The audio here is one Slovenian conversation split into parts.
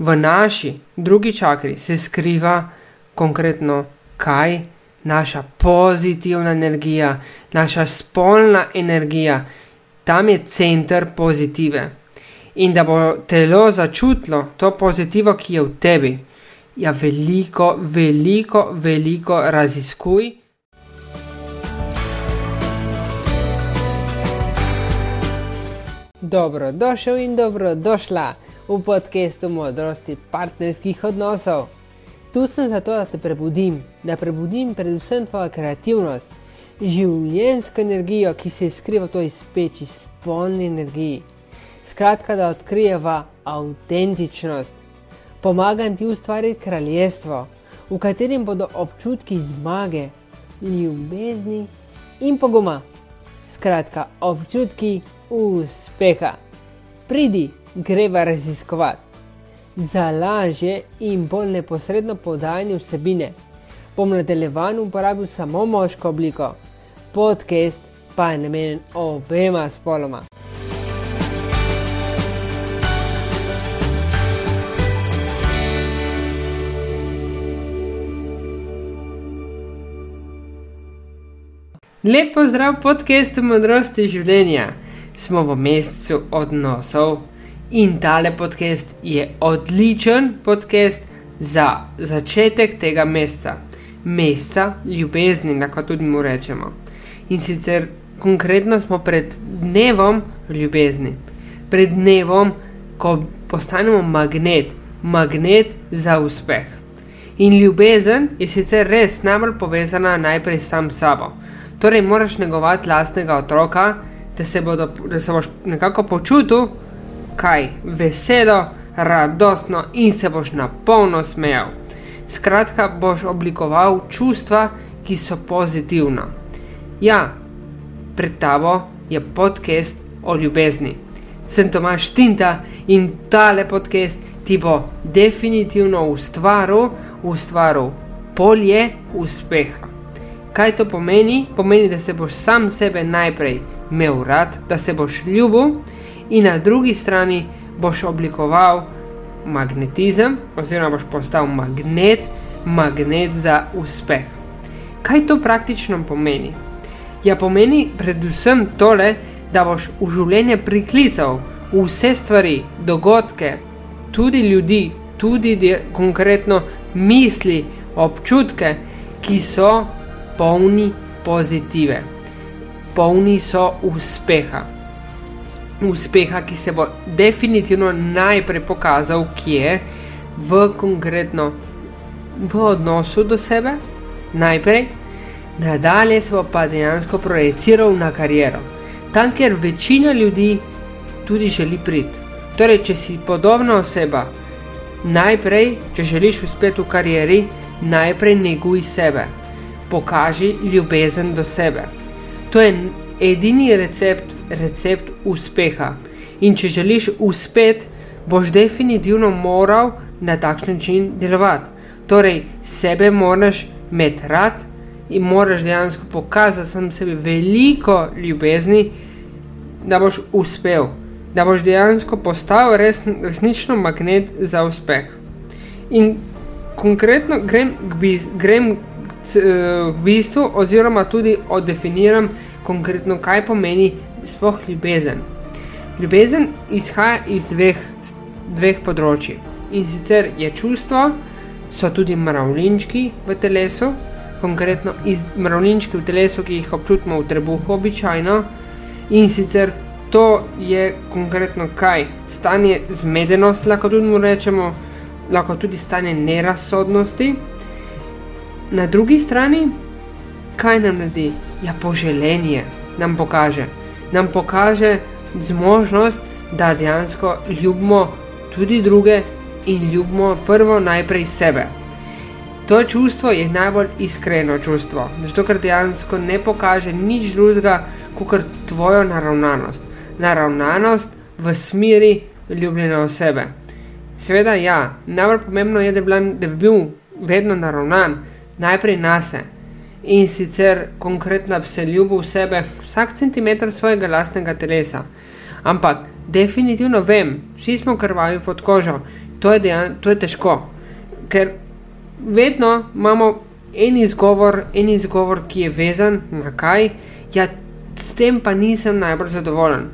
v naši drugi čakri se skriva konkretno kaj, naša pozitivna energija, naša spolna energija, tam je center pozitive. In da bo telo začutilo to pozitivo, ki je v tebi, ja, veliko, veliko, veliko raziskuj. Dobrodošel in dobrodošla v podkastu modrosti partnerskih odnosov. Tu sem zato, da te prebudim, da prebudim predvsem tvojo kreativnost, življenjsko energijo, ki se skriva v toj speči, spolni energiji. Skratka, da odkrijeva avtentičnost. Pomagam ti ustvariti kraljestvo, v katerem bodo občutki zmage, ljubezni in poguma. Skratka, občutki uspeha. Pridi, greva raziskovati. Za lažje in bolj neposredno podajanje vsebine bom nadaljevan uporabil samo moško obliko, podcast pa je namenjen obema spoloma. Lepo zdrav podcastu modrosti življenja smo v mesecu odnosov in tale podcast je odličen podcast za začetek tega meseca, meseca ljubezni, lahko tudi mu rečemo. In sicer konkretno smo pred dnevom ljubezni, pred dnevom, ko postanemo magnet, magnet za uspeh. In ljubezen je sicer res najbolj povezana najprej sam s sabo. Torej, moraš negovati lastnega otroka, da se, bodo, da se boš nekako počutil, kaj veselo, radostno in se boš na polno smejal. Skratka, boš oblikoval čustva, ki so pozitivna. Ja, pred tabo je podcast o ljubezni. Sem Tomaš Tinta in tale podcast ti bo definitivno ustvaril, ustvaril polje uspeha. Kaj to pomeni? Pomeni, da se boš sam sebe najprej imel rad, da se boš ljubil, in na drugi strani boš oblikoval magnetizem, oziroma boš postal magnet, magnet za uspeh. Kaj to praktično pomeni? Ja, pomeni predvsem tole, da boš v življenje priklical vse stvari, dogodke, tudi ljudi, tudi konkretno misli, občutke, ki so polni pozitive polni so uspeha. Uspeha, ki se bo definitivno najprej pokazal, kje v konkretno v odnosu do sebe, najprej, nadalje se bo pa dejansko projiciral na kariero. Tam, kjer večina ljudi tudi želi priti. Torej, če si podobna oseba, najprej, če želiš uspeti v karieri, najprej neguj sebe, pokaži ljubezen do sebe. To je edini recept, recept uspeha. In če želiš uspeti, boš definitivno moral na takšen način delovati. Torej, sebe moraš imeti rad in moraš dejansko pokazati sam sebi veliko ljubezni, da boš uspel, da boš dejansko postal res, resnično magnet za uspeh. In konkretno grem k, biz, grem v bistvu, oziroma tudi oddefiniram konkretno, kaj pomeni sploh ljubezen. Ljubezen izhaja iz dveh, dveh področji. In sicer je čustvo, so tudi mravljinčki v telesu, konkretno iz mravljinčki v telesu, ki jih občutimo v trebuhu običajno. In sicer to je konkretno kaj? Stanje zmedenosti, lahko tudi mu rečemo, lahko tudi stanje nerazsodnosti na drugi strani, kaj nam naredi? Ja, poželenje nam pokaže. Nam pokaže zmožnost, da dejansko ljubimo tudi druge in ljubimo prvo najprej sebe. To čustvo je najbolj iskreno čustvo, zato ker dejansko ne pokaže nič drugega kot tvojo naravnanost. Naravnanost v smeri ljubljene osebe. Seveda, ja, najbolj pomembno je, da bi, da bi bil vedno naravnan, najprej na sebe in sicer konkretno bi se ljubil sebe vsak centimeter svojega lastnega telesa. Ampak definitivno vem, vsi smo krvavi pod kožo, to je, dejan, to je težko. Ker vedno imamo en izgovor, en izgovor, ki je vezan na kaj, ja, s tem pa nisem najbolj zadovoljen.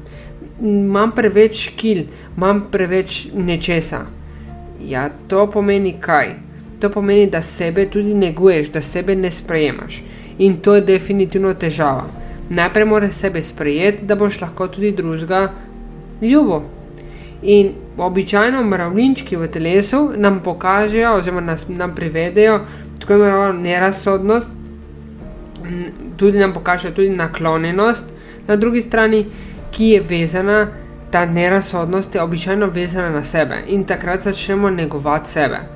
Imam preveč kil, imam preveč nečesa. Ja, to pomeni kaj? To pomeni, da sebe tudi neguješ, da sebe ne sprejemaš. In to je definitivno težava. Najprej moraš sebe sprejeti, da boš lahko tudi drugega ljubo. In običajno mravljinčki v telesu nam pokažejo, oziroma nas, nam privedejo tako imenovano nerazsodnost, tudi nam pokaže tudi naklonjenost na drugi strani, ki je vezana, ta nerazsodnost je običajno vezana na sebe in takrat začnemo negovati sebe.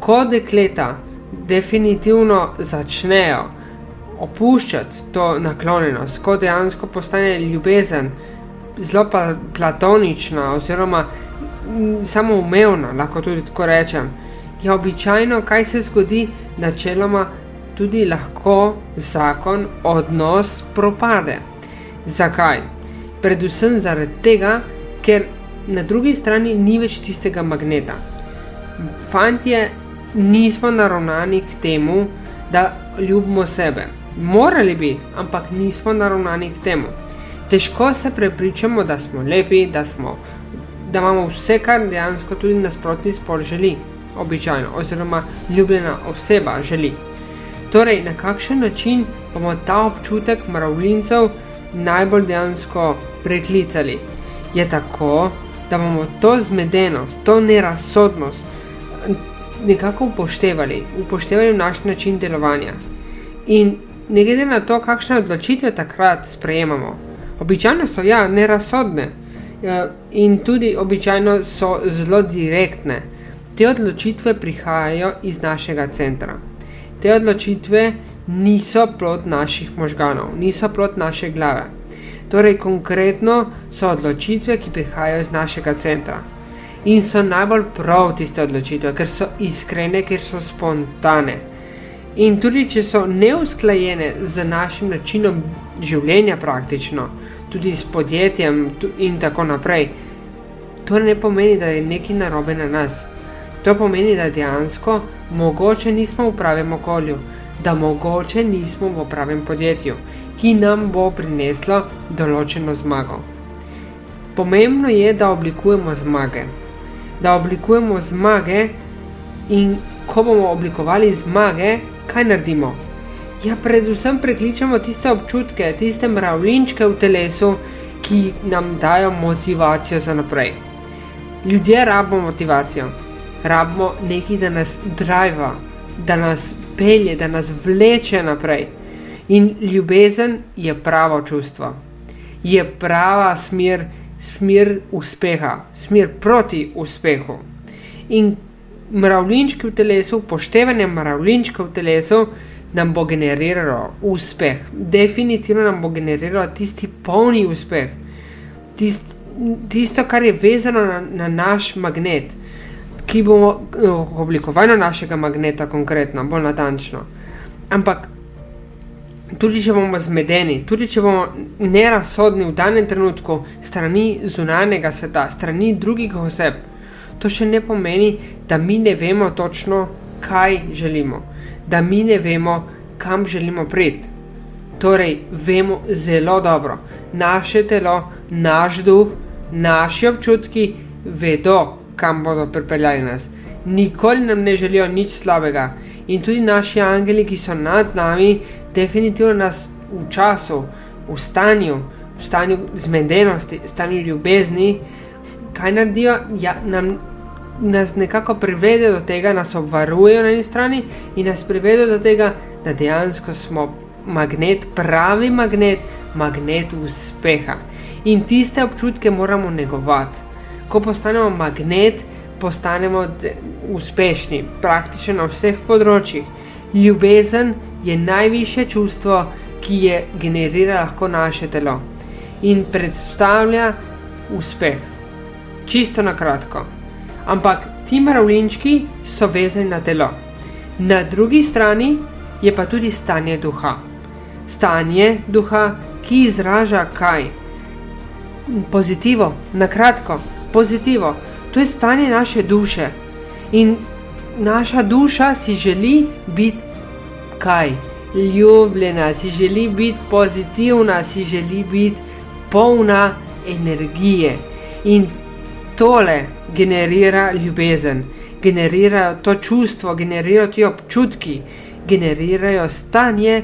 Ko dekleta definitivno začnejo opuščati to naklonjenost, ko dejansko postane ljubezen zelo platonična oziroma samoumevna, lahko tudi tako rečem je običajno, kaj se zgodi, načeloma tudi lahko zakon, odnos propade. Zakaj? Predvsem zaradi tega, ker na drugi strani ni več tistega magneta. Fantje nismo naravnani k temu, da ljubimo sebe. Morali bi, ampak nismo naravnani k temu. Težko se prepričamo, da smo lepi, da, smo, da imamo vse, kar dejansko tudi nasprotni spol želi običajno, oziroma ljubljena oseba želi. Torej, na kakšen način bomo ta občutek mravljincev najbolj dejansko preklicali? Je tako, da bomo to zmedenost, to nerazsodnost nekako upoštevali, upoštevali naš način delovanja. In ne glede na to, kakšne odločitve takrat sprejemamo, običajno so ja, nerazsodne. Ja, in tudi običajno so zelo direktne. Te odločitve prihajajo iz našega centra. Te odločitve niso plot naših možganov, niso plot naše glave. Torej, konkretno so odločitve, ki prihajajo iz našega centra. In so najbolj prav tiste odločitve, ker so iskrene, ker so spontane. In tudi, če so neusklajene z našim načinom življenja, praktično, tudi s podjetjem in tako naprej, to ne pomeni, da je nekaj narobe na nas. To pomeni, da dejansko mogoče nismo v pravem okolju, da mogoče nismo v pravem podjetju, ki nam bo prineslo določeno zmago. Pomembno je, da oblikujemo zmage. Da oblikujemo zmage, in ko bomo oblikovali zmage, kaj naredimo? Ja, predvsem prekličemo tiste občutke, tiste mravljinčke v telesu, ki nam dajo motivacijo za naprej. Ljudje rabimo motivacijo rabimo nekaj, da nas driva, da nas pelje, da nas vleče naprej. In ljubezen je pravo čustvo, je prava smer, smer uspeha, smer proti uspehu. In mravljinčki v telesu, upoštevanje mravljinčka v telesu, nam bo generiralo uspeh. Definitivno nam bo generiralo tisti polni uspeh, Tist, tisto, kar je vezano na, na naš magnet ki bomo eh, oblikovali našega magneta, konkretno, bolj natančno. Ampak tudi če bomo zmedeni, tudi če bomo nerazsodni v danem trenutku, strani zunanjega sveta, strani drugih oseb, to še ne pomeni, da mi ne vemo točno, kaj želimo, da mi ne vemo, kam želimo priti. Torej, vemo zelo dobro, naše telo, naš duh, naši občutki vedo, kam bodo pripeljali nas. Nikoli nam ne želijo nič slabega. In tudi naši angeli, ki so nad nami, definitivno nas v času, v stanju, v stanju zmedenosti, v stanju ljubezni, kaj naredijo, ja, nam, nas nekako privedejo do tega, nas obvarujejo na eni strani in nas privedejo do tega, da dejansko smo magnet, pravi magnet, magnet uspeha. In tiste občutke moramo negovati ko postanemo magnet, postanemo uspešni, praktično na vseh področjih. Ljubezen je najviše čustvo, ki je generira lahko naše telo in predstavlja uspeh. Čisto na kratko. Ampak ti mravljinčki so vezani na telo. Na drugi strani je pa tudi stanje duha. Stanje duha, ki izraža kaj? Pozitivo, na kratko, pozitivo. to je stanje naše duše. In naša duša si želi biti kaj? Ljubljena, si želi biti pozitivna, si želi biti polna energije. In tole generira ljubezen, generira to čustvo, generirajo ti občutki, generirajo stanje,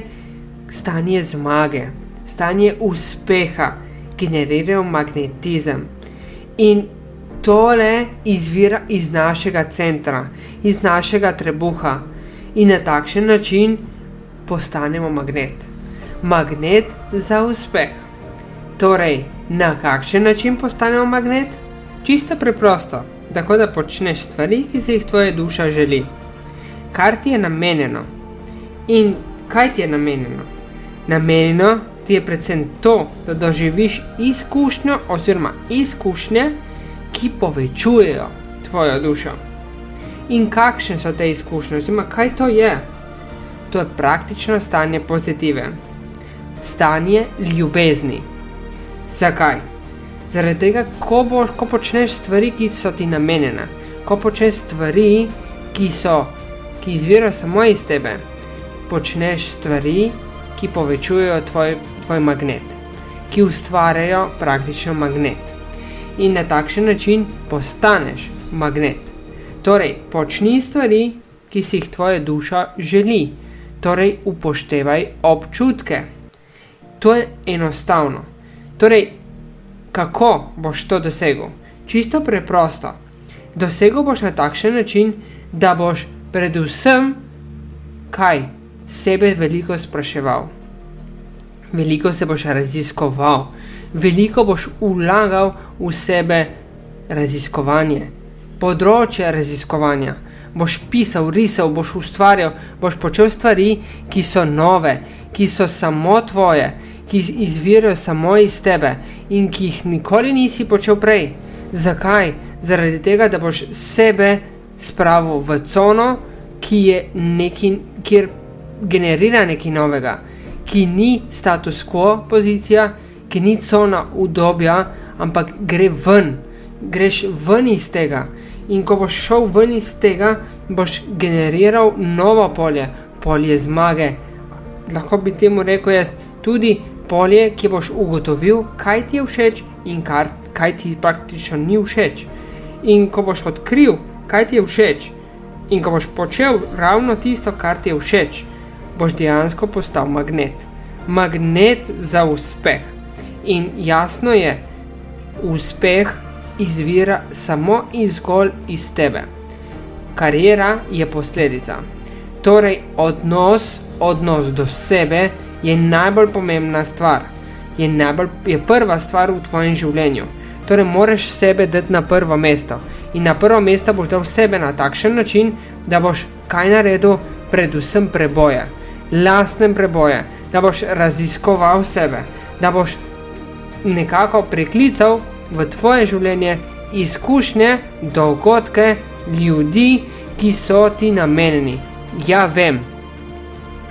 stanje zmage, stanje uspeha, generirajo magnetizem. In tole izvira iz našega centra, iz našega trebuha in na takšen način postanemo magnet. Magnet za uspeh. Torej, na kakšen način postanemo magnet? Čisto preprosto, tako da počneš stvari, ki se jih tvoja duša želi, kar ti je namenjeno. In kaj ti je namenjeno? Namenjeno ti je predvsem to, da doživiš izkušnjo oziroma izkušnje, ki povečujejo tvojo dušo. In kakšne so te izkušnje, oziroma kaj to je? To je praktično stanje pozitive, stanje ljubezni. Zakaj? Zaradi tega, ko, bo, ko počneš stvari, ki so ti namenjene, ko počneš stvari, ki, so, ki izvirajo samo iz tebe, počneš stvari, ki povečujejo tvoj, tvoj magnet, ki ustvarjajo praktično magnet in na takšen način postaneš magnet. Torej, počni stvari, ki si jih tvoja duša želi, torej upoštevaj občutke. To je enostavno. Torej, kako boš to dosegel? Čisto preprosto. Dosegel boš na takšen način, da boš predvsem kaj sebe veliko spraševal. Veliko se boš raziskoval, veliko boš ulagal v sebe raziskovanje, področje raziskovanja. Boš pisal, risal, boš ustvarjal, boš počel stvari, ki so nove, ki so samo tvoje, ki izvirajo samo iz tebe in ki jih nikoli nisi počel prej. Zakaj? Zaradi tega, da boš sebe spravil v cono, ki je neki, kjer generira nekaj novega, ki ni status quo pozicija, ki ni cona udobja, ampak gre ven, greš ven iz tega. In ko boš šel ven iz tega, boš generiral novo polje, polje zmage. Lahko bi temu rekel jaz tudi polje, ki boš ugotovil, kaj ti je všeč in kar, kaj ti praktično ni všeč. In ko boš odkril, kaj ti je všeč, in ko boš počel ravno tisto, kar ti je všeč, boš dejansko postal magnet. Magnet za uspeh. In jasno je, uspeh izvira samo in zgolj iz tebe. Karijera je posledica. Torej, odnos, odnos do sebe je najbolj pomembna stvar, je, najbolj, je prva stvar v tvojem življenju. Torej, moraš sebe dati na prvo mesto. In na prvo mesto boš dal sebe na takšen način, da boš kaj naredil, predvsem preboje, lastne preboje, da boš raziskoval sebe, da boš nekako priklical v tvoje življenje izkušnje, dogodke, ljudi, ki so ti namenjeni. Ja, vem,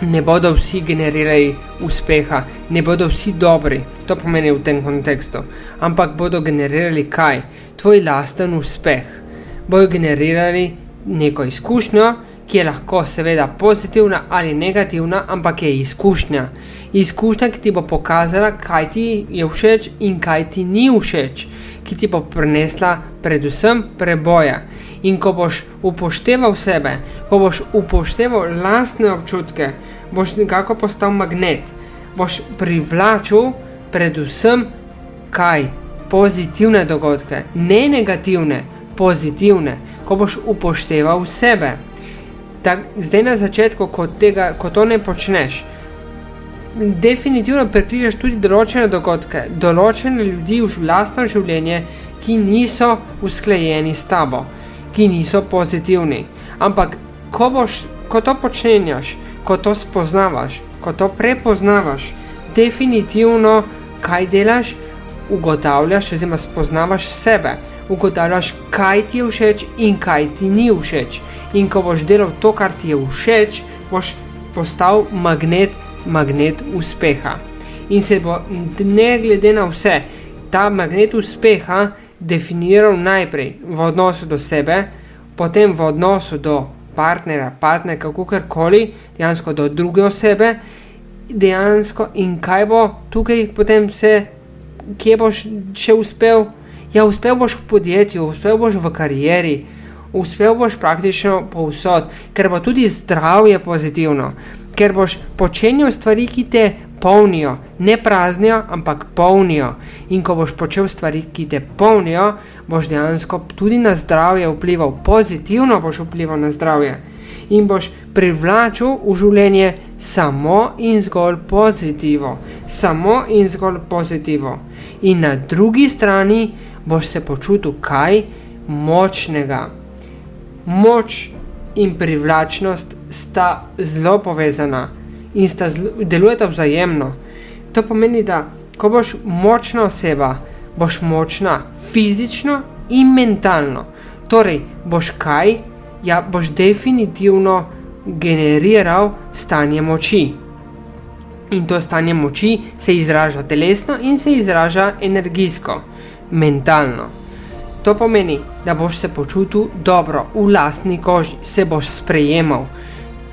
ne bodo vsi generirali uspeha, ne bodo vsi dobri, to pomeni v tem kontekstu, ampak bodo generirali kaj? Tvoj lasten uspeh. Bojo generirali neko izkušnjo, ki je lahko seveda pozitivna ali negativna, ampak je izkušnja. Izkušnja, ki ti bo pokazala, kaj ti je všeč in kaj ti ni všeč, ki ti bo prinesla predvsem preboja. In ko boš upošteval sebe, ko boš upošteval lastne občutke, boš nekako postal magnet, boš privlačil predvsem kaj pozitivne dogodke, ne negativne, pozitivne, ko boš upošteval sebe tak, zdaj na začetku, ko, tega, ko to ne počneš, definitivno prekličeš tudi določene dogodke, določene ljudi v vlastno življenje, ki niso usklajeni s tabo, ki niso pozitivni. Ampak, ko, boš, ko to počneš, ko to spoznavaš, ko to prepoznavaš, definitivno kaj delaš, ugotavljaš, oziroma spoznavaš sebe, ugotavljaš, kaj ti je všeč in kaj ti ni všeč in ko boš delal to, kar ti je všeč, boš postal magnet, magnet uspeha. In se bo, ne glede na vse, ta magnet uspeha definiral najprej v odnosu do sebe, potem v odnosu do partnera, partnerka, kakorkoli, dejansko do druge osebe, dejansko in kaj bo tukaj potem se, kje boš še uspel. Ja, uspel boš v podjetju, uspel boš v karieri, uspel boš praktično povsod, ker bo tudi zdravje pozitivno, ker boš počenjal stvari, ki te polnijo, ne praznijo, ampak polnijo. In ko boš počel stvari, ki te polnijo, boš dejansko tudi na zdravje vplival, pozitivno boš vplival na zdravje. In boš privlačil v življenje samo in zgolj pozitivo, samo in zgolj pozitivo. In na drugi strani boš se počutil kaj močnega. Moč in privlačnost sta zelo povezana in sta delujeta vzajemno. To pomeni, da ko boš močna oseba, boš močna fizično in mentalno. Torej, boš kaj, ja, boš definitivno generiral stanje moči. In to stanje moči se izraža telesno in se izraža energijsko, mentalno. To pomeni, da boš se počutil dobro v lastni koži, se boš sprejemal.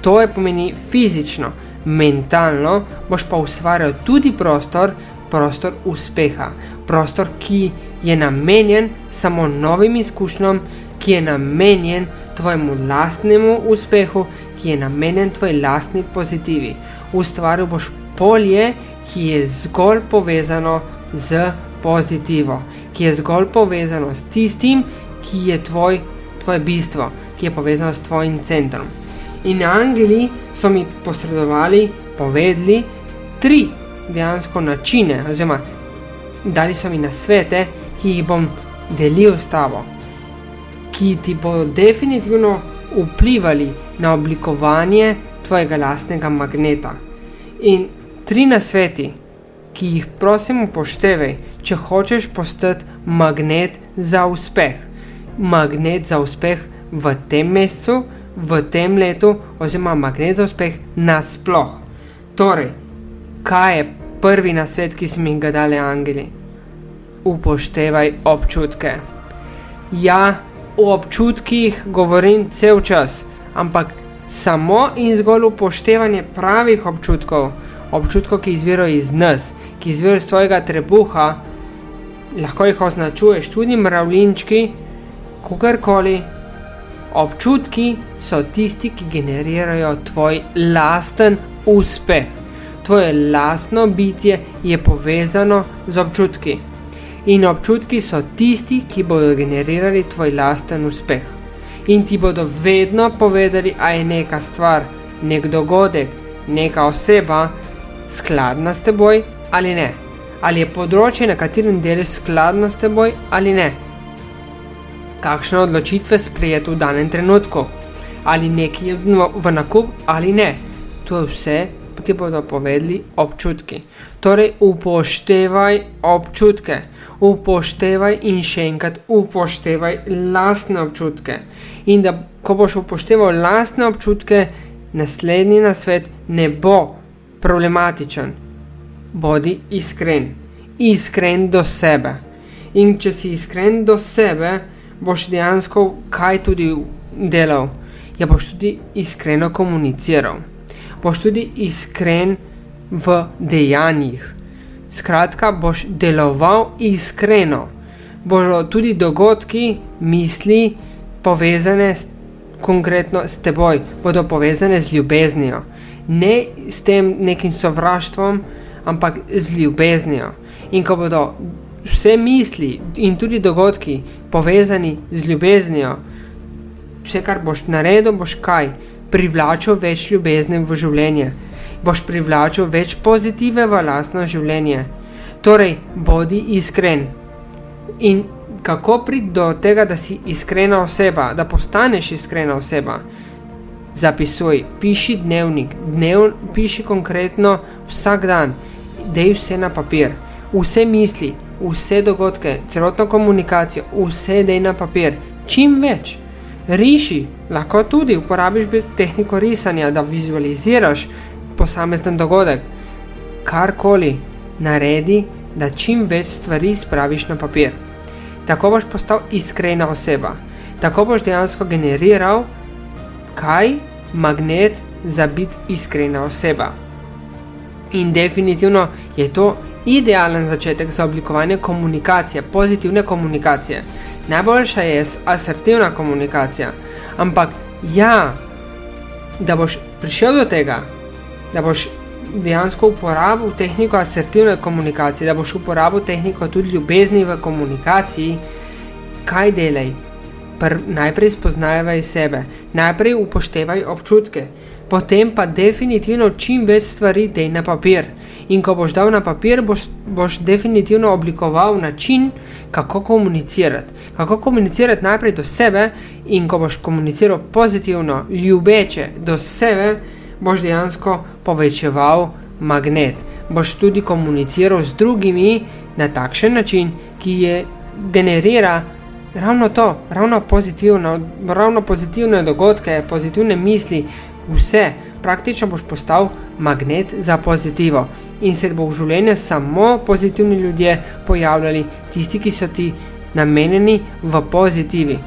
To je pomeni fizično, mentalno boš pa ustvarjal tudi prostor, prostor uspeha, prostor, ki je namenjen samo novim izkušnjam, ki je namenjen tvojemu lastnemu uspehu, ki je namenjen tvoji lastni pozitivi. Ustvaril boš polje, ki je zgolj povezano z pozitivo, ki je zgolj povezano s tistim, ki je tvoj, tvoje bistvo, ki je povezano s tvojim centrom. In angeli so mi posredovali, povedali tri dejansko načine, oziroma dali so mi na svete, ki jih bom delil s tabo, ki ti bodo definitivno vplivali na oblikovanje tvojega lastnega magneta. In tri nasveti, ki jih prosim upoštevaj, če hočeš postati magnet za uspeh. Magnet za uspeh v tem mesecu, v tem letu, oziroma magnet za uspeh nasploh. Torej, kaj je prvi nasvet, ki smo jim ga dali angeli? Upoštevaj občutke. Ja, o občutkih govorim cel čas, ampak samo in zgolj upoštevanje pravih občutkov, občutkov, ki izvirajo iz nas, ki izvirajo iz tvojega trebuha, lahko jih označuješ tudi mravljinčki, kogarkoli. Občutki so tisti, ki generirajo tvoj lasten uspeh. Tvoje lastno bitje je povezano z občutki. In občutki so tisti, ki bodo generirali tvoj lasten uspeh. In ti bodo vedno povedali, a je neka stvar, nek dogodek, neka oseba skladna s teboj ali ne. Ali je področje, na katerem deliš skladno s teboj ali ne kakšne odločitve sprejeti v danem trenutku, ali nekaj v nakup ali ne. To je vse, ti bodo povedali občutki. Torej, upoštevaj občutke, upoštevaj in še enkrat upoštevaj lastne občutke. In da, ko boš upošteval lastne občutke, naslednji na svet ne bo problematičen. Bodi iskren, iskren do sebe. In če si iskren do sebe, boš dejansko kaj tudi delal, ja boš tudi iskreno komuniciral, boš tudi iskren v dejanjih. Skratka, boš deloval iskreno, bodo tudi dogodki, misli povezane s, konkretno s teboj, bodo povezane z ljubeznijo. Ne s tem nekim sovraštvom, ampak z ljubeznijo. In ko bodo vse misli in tudi dogodki povezani z ljubeznijo, vse kar boš naredil, boš kaj, privlačil več ljubezni v življenje, boš privlačil več pozitive v lastno življenje. Torej, bodi iskren. In kako priti do tega, da si iskrena oseba, da postaneš iskrena oseba? Zapisuj, piši dnevnik, dnev, piši konkretno vsak dan, dej vse na papir, vse misli, vse dogodke, celotno komunikacijo, vse dej na papir, čim več. Riši, lahko tudi uporabiš tehniko risanja, da vizualiziraš posamezen dogodek. Karkoli naredi, da čim več stvari spraviš na papir. tako boš postal iskrena oseba. Tako boš dejansko generiral kaj magnet za biti iskrena oseba. In definitivno je to idealen začetek za oblikovanje komunikacije, pozitivne komunikacije. Najboljša je asertivna komunikacija, ampak ja, da boš prišel do tega, da boš dejansko uporabil tehniko asertivne komunikacije, da boš uporabil tehniko tudi ljubezni v komunikaciji, kaj delaj? Pr najprej spoznavaj sebe, najprej upoštevaj občutke, potem pa definitivno čim več stvari dej na papir. In ko boš dal na papir, boš, boš definitivno oblikoval način, kako komunicirati. Kako komunicirati najprej do sebe, in ko boš komuniciral pozitivno, ljubeče do sebe, boš dejansko povečeval magnet. Boš tudi komuniciral z drugimi na takšen način, ki je generira ravno to, ravno pozitivno, ravno pozitivne dogodke, pozitivne misli, vse. Praktično boš postal magnet za pozitivo in se bo v življenju samo pozitivni ljudje pojavljali, tisti, ki so ti namenjeni v pozitivi,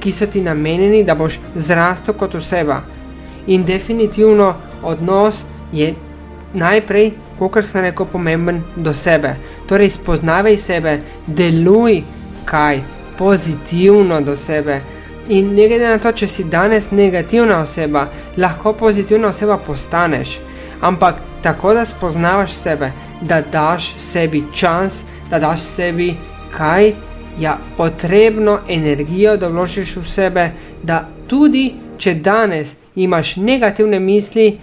ki so ti namenjeni, da boš zrastel kot oseba. In definitivno odnos je najprej, kot sem rekel, pomemben do sebe. Torej, spoznavaj sebe, deluj kaj pozitivno do sebe. In ne glede na to, če si danes negativna oseba, lahko pozitivna oseba postaneš. Ampak tako, da spoznavaš sebe, da daš sebi čas, da daš sebi kaj, ja, potrebno energijo, da vložiš v sebe, da tudi če danes imaš negativne misli,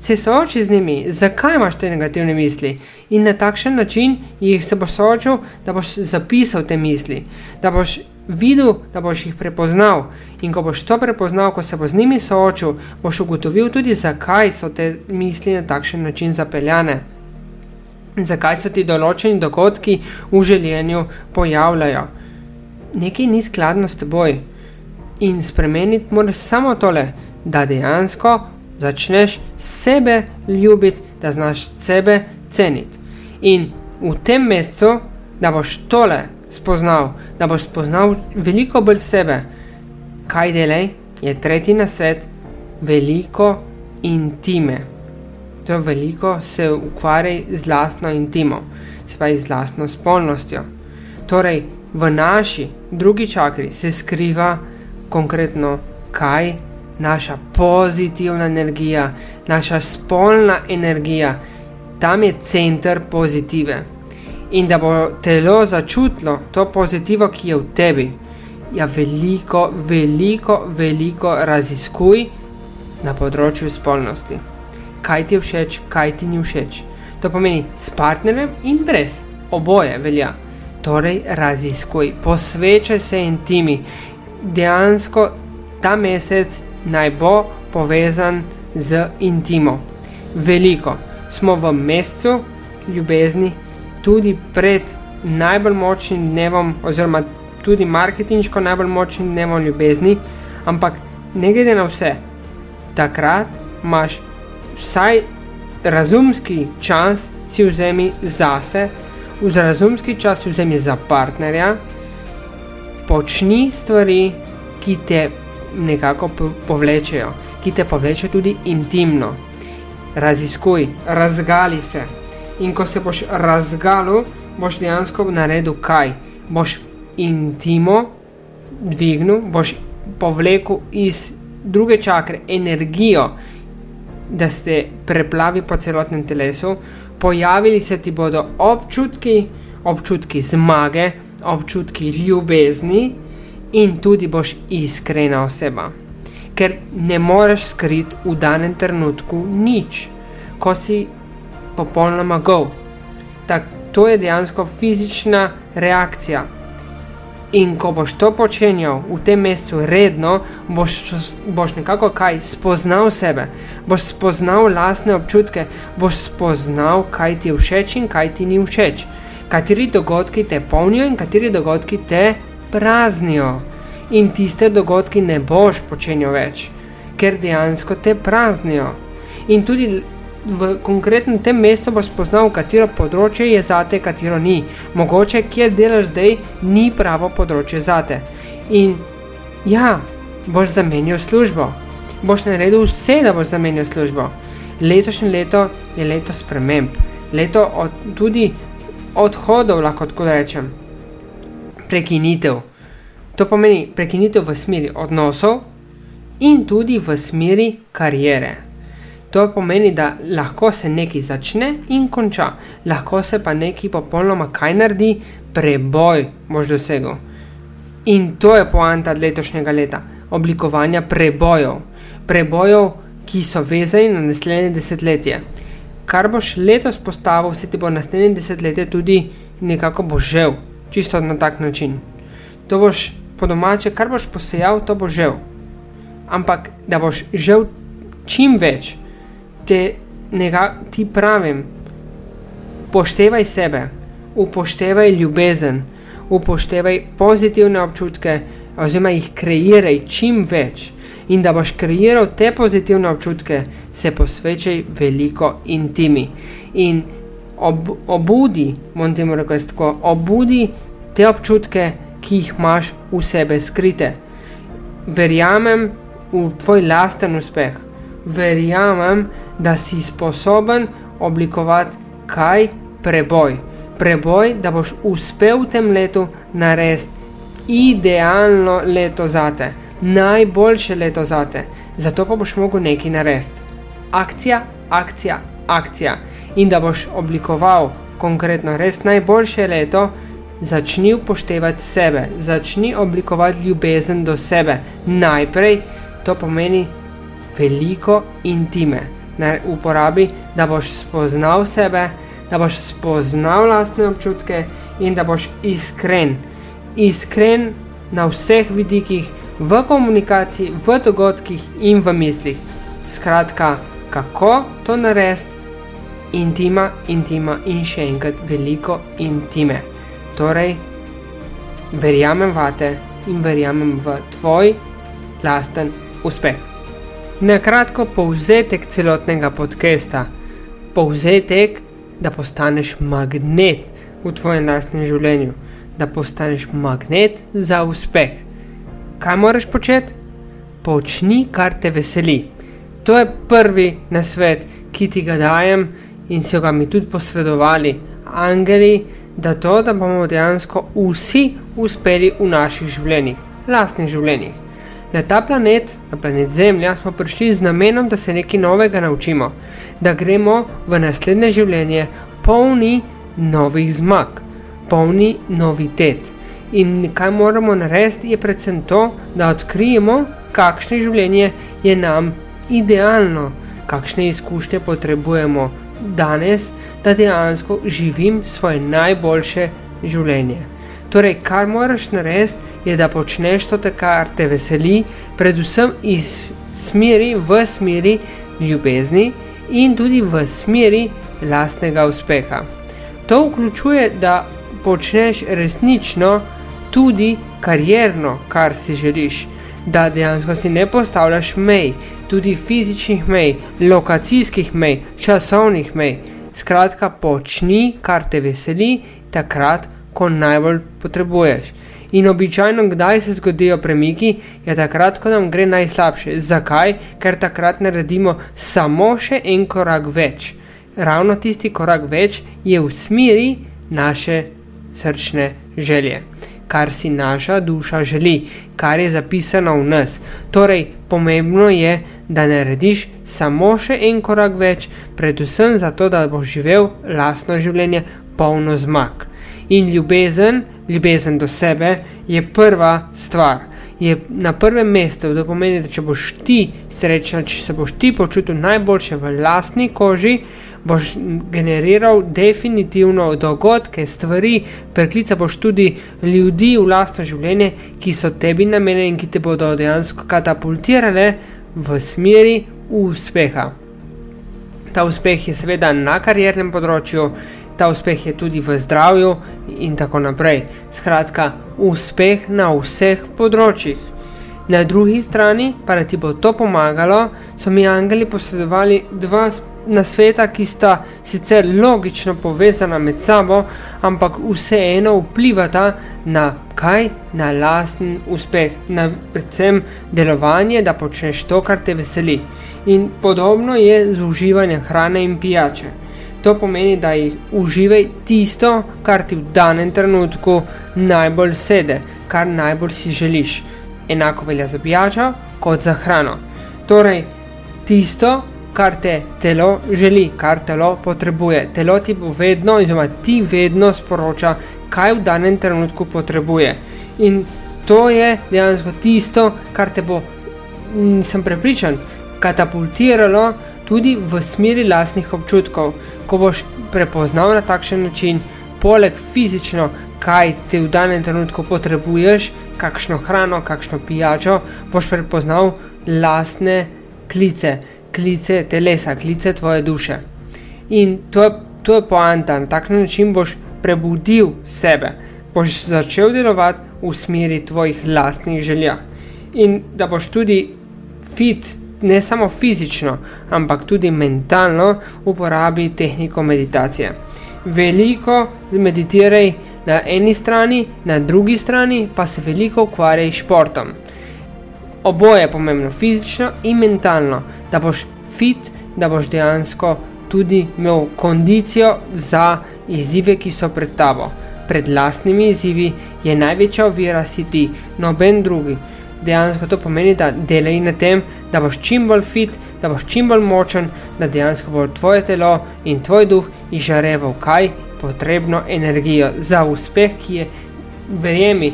se sooči z njimi, zakaj imaš te negativne misli. In na takšen način jih se boš soočil, da boš zapisal te misli, da boš videl, da boš jih prepoznal. In ko boš to prepoznal, ko se bo z njimi soočil, boš ugotovil tudi, zakaj so te misli na takšen način zapeljane. Zakaj so ti določeni dogodki v življenju pojavljajo. Nekaj ni skladno s teboj. In spremeniti moraš samo tole, da dejansko začneš sebe ljubiti, da znaš sebe ceniti. In v tem mesecu, da boš tole spoznal, da boš spoznal veliko bolj sebe, kaj delaj, je tretji na svet, veliko intime. To je veliko se ukvarjaj z lastno intimo, se pa z lastno spolnostjo. Torej, v naši drugi čakri se skriva konkretno kaj naša pozitivna energija, naša spolna energija, tam je center pozitive. In da bo telo začutilo to pozitivo, ki je v tebi, ja, veliko, veliko, veliko raziskuj na področju spolnosti. Kaj ti je všeč, kaj ti ni všeč. To pomeni s partnerjem in brez, oboje velja. Torej, raziskuj, posvečaj se intimi. Dejansko ta mesec naj bo povezan z intimo. Veliko smo v mesecu ljubezni, tudi pred najbolj močnim dnevom, oziroma tudi marketinško najbolj močnim dnevom ljubezni, ampak ne glede na vse, takrat imaš vsaj razumski čas, si vzemi zase, v razumski čas si vzemi za partnerja, počni stvari, ki te nekako povlečejo, ki te povlečejo tudi intimno. Raziskuj, razgali se. In ko se boš razgalil, boš dejansko naredil kaj? Boš intimo dvignil, boš povlekel iz druge čakre energijo, da se preplavi po celotnem telesu, pojavili se ti bodo občutki, občutki zmage, občutki ljubezni in tudi boš iskrena oseba. Ker ne moreš skriti v danem trenutku nič, ko si popolnoma go. Tak, to je dejansko fizična reakcija. In ko boš to počenjal v tem mesecu redno, boš, boš nekako kaj spoznal sebe, boš spoznal lastne občutke, boš spoznal, kaj ti je všeč in kaj ti ni všeč, kateri dogodki te polnijo in kateri dogodki te praznijo. In tiste dogodke ne boš počenjal več, ker dejansko te praznijo. In tudi v konkretnem tem mestu boš spoznal, katero področje je zate, katero ni. Mogoče, kjer delaš zdaj, ni pravo področje zate. In ja, boš zamenjal službo. Boš naredil vse, da boš zamenjal službo. Letošnje leto je leto sprememb, leto od, tudi odhodov, lahko tako rečem. Prekinitev. To pomeni prekinitev v smeri odnosov in tudi v smeri karijere. To pomeni, da lahko se nekaj začne in konča, lahko se pa nekaj popolnoma kaj naredi, preboj boš dosegel. In to je poanta letošnjega leta: oblikovanja prebojev, prebojev, ki so vezani na naslednje desetletje. Kar boš letos postavil, se ti bo naslednje desetletje tudi nekako božel, čisto na tak način. To boš po domače, kar boš posejal, to bo žel. Ampak da boš žel čim več te nekaj ti pravim, upoštevaj sebe, upoštevaj ljubezen, upoštevaj pozitivne občutke, oziroma jih kreiraj čim več. In da boš kreiral te pozitivne občutke, se posvečaj veliko intimi. In ob, obudi, temu rekel, tako, obudi te občutke, ki jih imaš v sebi skrite. Verjamem v tvoj lasten uspeh, verjamem, da si sposoben oblikovati kaj preboj. Preboj, da boš uspel v tem letu narediti idealno leto zate, najboljše leto zate. Zato pa boš mogel nekaj narediti. Akcija, akcija, akcija. In da boš oblikoval konkretno res najboljše leto, začni upoštevati sebe, začni oblikovati ljubezen do sebe. Najprej to pomeni veliko intime uporabi, da boš spoznal sebe, da boš spoznal lastne občutke in da boš iskren. Iskren na vseh vidikih, v komunikaciji, v dogodkih in v mislih. Skratka, kako to narediti? Intima, intima in še enkrat veliko intime. Torej, verjamem vate in verjamem v tvoj lasten uspeh. Na kratko povzetek celotnega podcasta, povzetek, da postaneš magnet v tvojem lastnem življenju, da postaneš magnet za uspeh. Kaj moraš početi? Počni, kar te veseli. To je prvi nasvet, ki ti ga dajem in so ga mi tudi posredovali angeli, da to, da bomo dejansko vsi uspeli v naših življenjih, lastnih življenjih. Na ta planet, na planet Zemlja, smo prišli z namenom, da se nekaj novega naučimo, da gremo v naslednje življenje polni novih zmag, polni novitet. In kaj moramo narediti, je predvsem to, da odkrijemo, kakšno življenje je nam idealno, kakšne izkušnje potrebujemo danes, da dejansko živim svoje najboljše življenje. Torej, kar moraš narediti, je, da počneš to, kar te veseli, predvsem iz smeri v smeri ljubezni in tudi v smeri lastnega uspeha. To vključuje, da počneš resnično tudi karjerno, kar si želiš, da dejansko si ne postavljaš mej, tudi fizičnih mej, lokacijskih mej, časovnih mej. Skratka, počni, kar te veseli, takrat, ko najbolj potrebuješ. In običajno, kdaj se zgodijo premiki, je takrat, ko nam gre najslabše. Zakaj? Ker takrat naredimo samo še en korak več. Ravno tisti korak več je v smeri naše srčne želje, kar si naša duša želi, kar je zapisano v nas. Torej, pomembno je, da narediš samo še en korak več, predvsem zato, da boš živel lastno življenje polno zmag. In ljubezen, ljubezen do sebe je prva stvar. Je na prvem mestu, to pomeni, da če boš ti srečen, če se boš ti počutil najboljše v lastni koži, boš generiral definitivno dogodke, stvari, preklica boš tudi ljudi v lastno življenje, ki so tebi namenjeni in ki te bodo dejansko katapultirale v smeri uspeha. Ta uspeh je seveda na kariernem področju, ta uspeh je tudi v zdravju in tako naprej. Skratka, uspeh na vseh področjih. Na drugi strani, pa da ti bo to pomagalo, so mi angeli posredovali dva na sveta, ki sta sicer logično povezana med sabo, ampak vseeno vplivata na kaj, na lasten uspeh, na predvsem delovanje, da počneš to, kar te veseli. In podobno je z uživanjem hrane in pijače. To pomeni, da jih uživaj tisto, kar ti v danem trenutku najbolj sede, kar najbolj si želiš. Enako velja za pijačo kot za hrano. Torej, tisto, kar te telo želi, kar telo potrebuje. Telo ti bo vedno, oziroma ti vedno sporoča, kaj v danem trenutku potrebuje. In to je dejansko tisto, kar te bo, sem prepričan, katapultiralo tudi v smeri lastnih občutkov. Ko boš prepoznal na takšen način, poleg fizično, kaj ti v danem trenutku potrebuješ, kakšno hrano, kakšno pijačo, boš prepoznal lastne klice klice telesa, klice tvoje duše. In to je, to je poanta, na tak način boš prebudil sebe, boš začel delovati v smeri tvojih lastnih želja. In da boš tudi fit, ne samo fizično, ampak tudi mentalno uporabi tehniko meditacije. Veliko meditiraj na eni strani, na drugi strani pa se veliko ukvarjaj s športom. Oboje je pomembno, fizično in mentalno da boš fit, da boš dejansko tudi imel kondicijo za izzive, ki so pred tabo. Pred lastnimi izzivi je največja ovira si ti, noben drugi. Dejansko to pomeni, da delaj na tem, da boš čim bolj fit, da boš čim bolj močen, da dejansko bo tvoje telo in tvoj duh izžareval kaj potrebno energijo za uspeh, ki je, verjemi,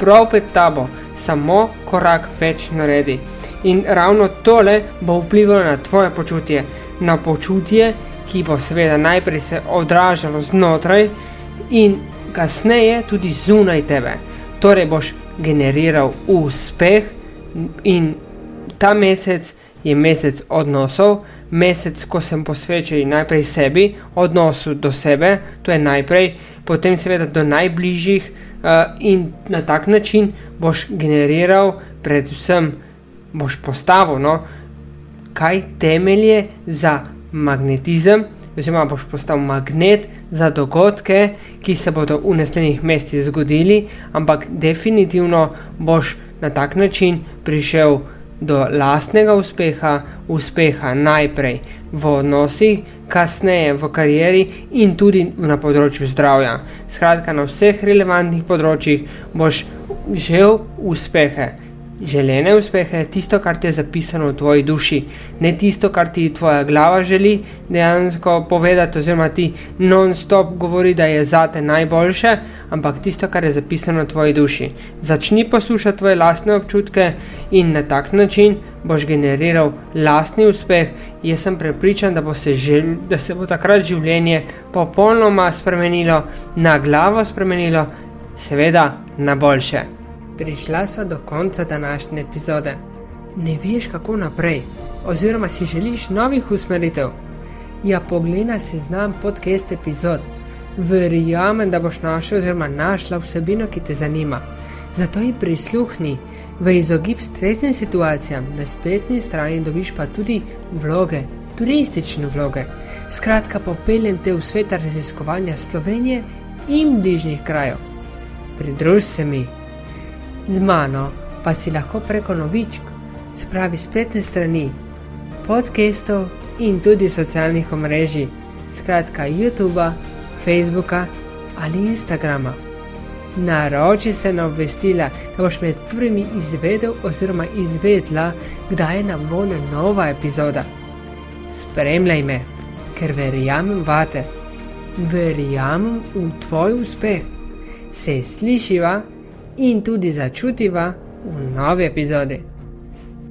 prav pred tabo, samo korak več naredi. In ravno tole bo vplivalo na tvoje počutje, na počutje, ki bo seveda najprej se odražalo znotraj in kasneje tudi zunaj tebe. Torej boš generiral uspeh in ta mesec je mesec odnosov, mesec, ko sem posvečen najprej sebi, odnosu do sebe, to je najprej, potem seveda do najbližjih in na tak način boš generiral predvsem boš postavil, no, kaj temelje za magnetizem, oziroma boš postal magnet za dogodke, ki se bodo v naslednjih mesecih zgodili, ampak definitivno boš na tak način prišel do lastnega uspeha, uspeha najprej v odnosih, kasneje v karieri in tudi na področju zdravja. Skratka, na vseh relevantnih področjih boš želel uspehe. Želene uspehe je tisto, kar ti je zapisano v tvoji duši, ne tisto, kar ti tvoja glava želi dejansko povedati, oziroma ti non-stop govori, da je za te najboljše, ampak tisto, kar je zapisano v tvoji duši. Začni poslušati tvoje lastne občutke in na tak način boš generiral lastni uspeh. Jaz sem prepričan, da, bo se, žel, da se bo takrat življenje popolnoma spremenilo, na glavo spremenilo, seveda na boljše. Prišla sva do konca današnje epizode. Ne veš, kako naprej, oziroma si želiš novih usmeritev. Ja, poglej si znam podcast epizod. Verjamem, da boš našel oziroma našla vsebino, ki te zanima. Zato ji prisluhni v izogib stresnim situacijam, na spletni strani dobiš pa tudi vloge, turistične vloge. Skratka, popeljem te v svet raziskovanja Slovenije in bližnjih krajev. Pridruž se mi z mano pa si lahko preko novičk, spravi spletne strani, podcastov in tudi socialnih omrežij, skratka YouTube, Facebooka ali Instagrama. Naroči se na obvestila, da boš med prvimi izvedel oziroma izvedla, kdaj je na voljo nova epizoda. Spremljaj me, ker verjamem vate, verjamem v tvoj uspeh. Se slišiva? In tudi začutiva v novi epizodi.